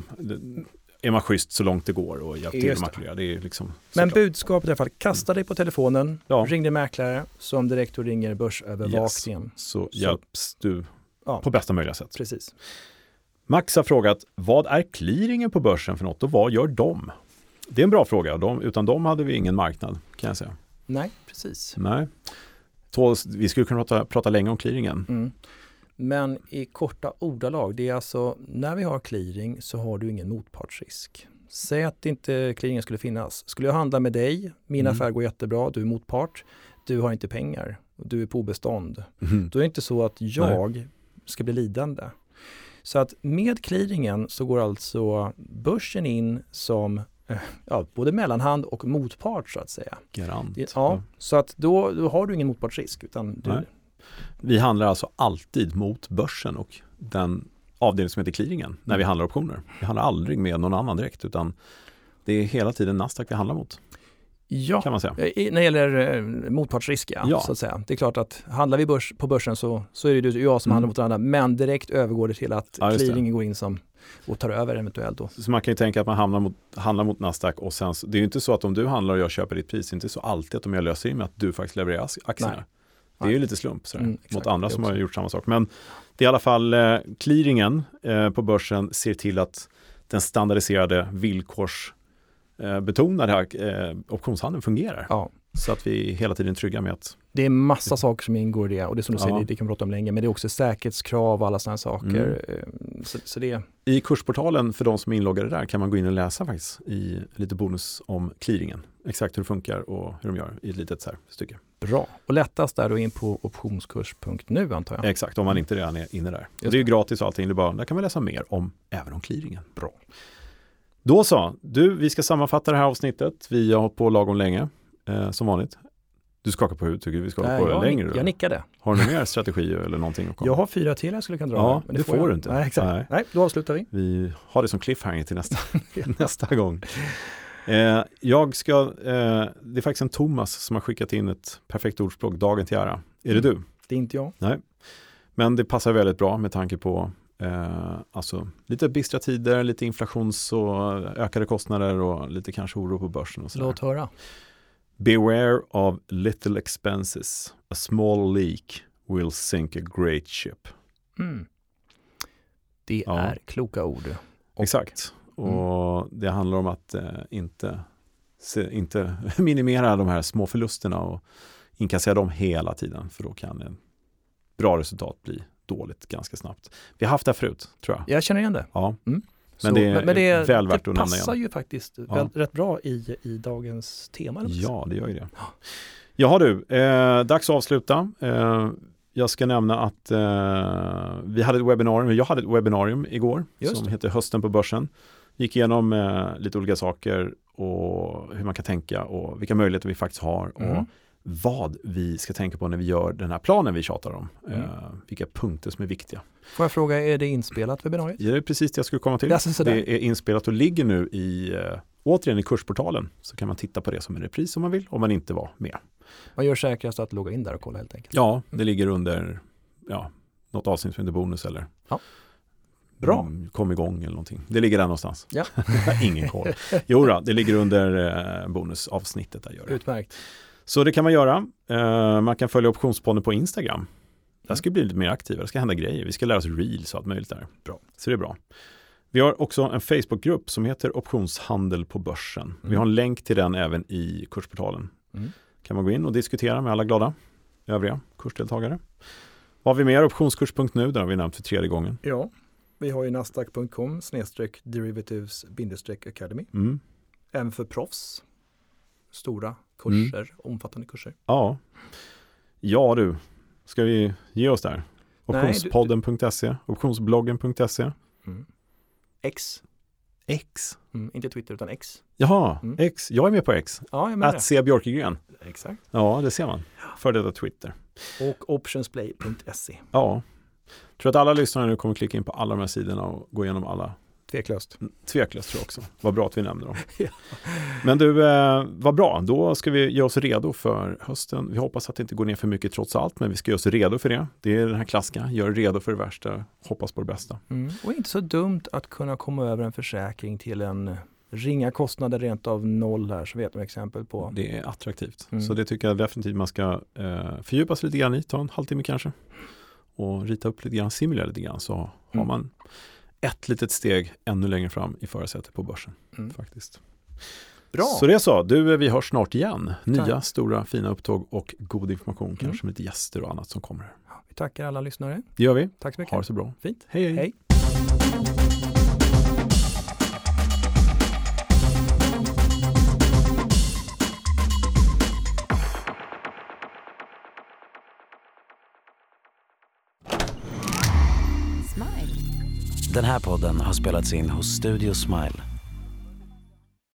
är man schysst så långt det går och hjälper till att Just det. makulera. Det är liksom Men såklart. budskapet i alla fall, kasta dig på telefonen, Ja. ring din mäklare som direkt då ringer börsövervakningen. så hjälps du Ja. på bästa möjliga sätt. Precis. Max har frågat, vad är clearingen på börsen för något och vad gör de? Det är en bra fråga, de, utan de hade vi ingen marknad kan jag säga. Nej, precis. Nej. Så vi skulle kunna prata, prata länge om clearingen. Mm. Men i korta ordalag, det är alltså när vi har clearing så har du ingen motpartsrisk. Säg att inte clearingen skulle finnas. Skulle jag handla med dig, min Mm. affär går jättebra, du är motpart, du har inte pengar, du är på obestånd. Mhm. Då är det inte så att jag ska bli lidande. Så att med clearingen så går alltså börsen in som ja, både mellanhand och motpart så att säga. Garant. Det- Ja, så att då, då har du ingen motpartsrisk utan du, Nej. Vi handlar alltså alltid mot börsen och den avdelning som heter clearingen när vi handlar optioner. Vi handlar aldrig med någon annan direkt utan det är hela tiden Nasdaq vi handlar mot ja, kan man säga. I, när det gäller eh, motpartsrisk, ja, Ja. så att säga. Det är klart att handlar vi börs, på börsen så, så är det och jag som Mm. handlar mot varandra, men direkt övergår det till att Ja, clearingen går in som och tar över eventuellt då. Så man kan ju tänka att man hamnar mot, handlar mot Nasdaq och sen, det är ju inte så att om du handlar och jag köper ditt pris, det är inte så alltid att om jag löser in med att du faktiskt levererar aktierna. Nej. Det är ju lite slump sådär, Mm, mot andra som har gjort samma sak. Men det är i alla fall eh, clearingen eh, på börsen ser till att den standardiserade villkors eh, betonade eh, optionshandeln fungerar. Ja. Så att vi hela tiden är trygga med att Det är massa saker som ingår i det och det är som du säger, Ja. det, det kan vi prata om länge, men det är också säkerhetskrav och alla sådana saker. Mm. Eh, Så, så det, i kursportalen för de som är inloggade där kan man gå in och läsa faktiskt i lite bonus om clearingen. Exakt hur det funkar och hur de gör i ett litet så här stycke. Bra. Och lättast är då in på optionskurs.nu antar jag. Exakt, om man inte redan är inne där. Och det är ju gratis och allting, det bara, där kan man läsa mer om även om clearingen. Bra. Då så, du, vi ska sammanfatta det här avsnittet. Vi har hållit på lagom länge, eh, som vanligt. Du skakar på huvudet, tycker du vi ska hålla Nej, på jag, längre? då? jag nickade. Har du mer strategi eller någonting att komma? Jag har fyra till jag skulle kunna dra. Ja, men det får jag. du inte. Nej, exakt. Nej. Nej. då avslutar vi. Vi har det som cliffhanger till nästa, nästa gång. Eh, jag ska, eh, det är faktiskt en Thomas som har skickat in ett perfekt ordspråk, dagen till ära. Är det du? Det är inte jag. Men det passar väldigt bra med tanke på Eh, alltså lite bistra tider, lite inflations och ökade kostnader och lite kanske oro på börsen. Och Låt höra. Beware of little expenses. A small leak will sink a great ship. Mm. Det ja. är kloka ord. Och, Exakt. Och mm. det handlar om att eh, inte, se, inte minimera de här små förlusterna och inkassera dem hela tiden. För då kan en bra resultat bli dåligt ganska snabbt. Vi har haft det förut, tror jag. Jag känner igen det. Ja. Mm. Men, det är men det, väl värt att nämna igen. Det passar ju faktiskt ja. rätt bra i, i dagens tema. Ja, det gör ju det. Jaha du, eh, dags att avsluta. Eh, jag ska nämna att eh, vi hade ett webbinarium, jag hade ett webbinarium igår Just. som heter Hösten på börsen. Gick igenom eh, lite olika saker och hur man kan tänka och vilka möjligheter vi faktiskt har. Mm. Och vad vi ska tänka på när vi gör den här planen vi tjatar om. Mm. Eh, vilka punkter som är viktiga. Får jag fråga, är det inspelat webbinariet? Ja, det är precis det jag skulle komma till. Det, det är inspelat och ligger nu i, eh, återigen i kursportalen. Så kan man titta på det som en repris om man vill, om man inte var med. Man gör säkrast att logga in där och kolla helt enkelt. Ja, det ligger under ja, något avsnitt som heter bonus eller ja. Bra. Mm, kom igång eller någonting. Det ligger där någonstans. Ja. Ingen koll. Jo då, det ligger under eh, bonusavsnittet. Där gör det. Utmärkt. Så det kan man göra. Uh, man kan följa optionspodden på Instagram. Där ska vi bli lite mer aktiva, det ska hända grejer. Vi ska lära oss reels och allt möjligt där. Bra. Så det är bra. Vi har också en Facebookgrupp som heter Optionshandel på börsen. Mm. Vi har en länk till den även i kursportalen. Mm. kan man gå in och diskutera med alla glada övriga kursdeltagare. Vad har vi mer? Optionskurs.nu, där har vi nämnt för tredje gången. Ja, vi har ju nasdaq.com snedstreck derivatives academy. Mm. Även för proffs. Stora kurser, mm. omfattande kurser. Ja. Ja du, ska vi ge oss där? Optionspodden.se, optionsbloggen.se. Mm. X. X? Mm, inte Twitter utan X. Jaha, mm. X. Jag är med på X. Ja, jag med Att se Björkegren. Exakt. Ja, det ser man. För detta Twitter. Och optionsplay.se. Ja. Tror att alla lyssnare nu kommer klicka in på alla de här sidorna och gå igenom alla Tveklöst. Mm, tveklöst tror jag också. Vad bra att vi nämner dem. ja. Men du, eh, vad bra. Då ska vi göra oss redo för hösten. Vi hoppas att det inte går ner för mycket trots allt, men vi ska göra oss redo för det. Det är den här klassiska, gör redo för det värsta, hoppas på det bästa. Mm. Och inte så dumt att kunna komma över en försäkring till en ringa kostnader rent av noll här så vet man exempel på. Det är attraktivt. Mm. Så det tycker jag definitivt man ska eh, fördjupa sig lite grann i, ta en halvtimme kanske. Och rita upp lite grann, simulera lite grann så mm. har man ett litet steg ännu längre fram i förarsätet på börsen. Mm. faktiskt. Bra. Så det är så, du vi hörs snart igen. Nya Tack. stora fina upptåg och god information, mm. kanske med lite gäster och annat som kommer. Vi tackar alla lyssnare. Det gör vi. Tack så mycket. Ha det så bra. Fint. hej. hej. hej. Den här podden har spelats in hos Studio Smile.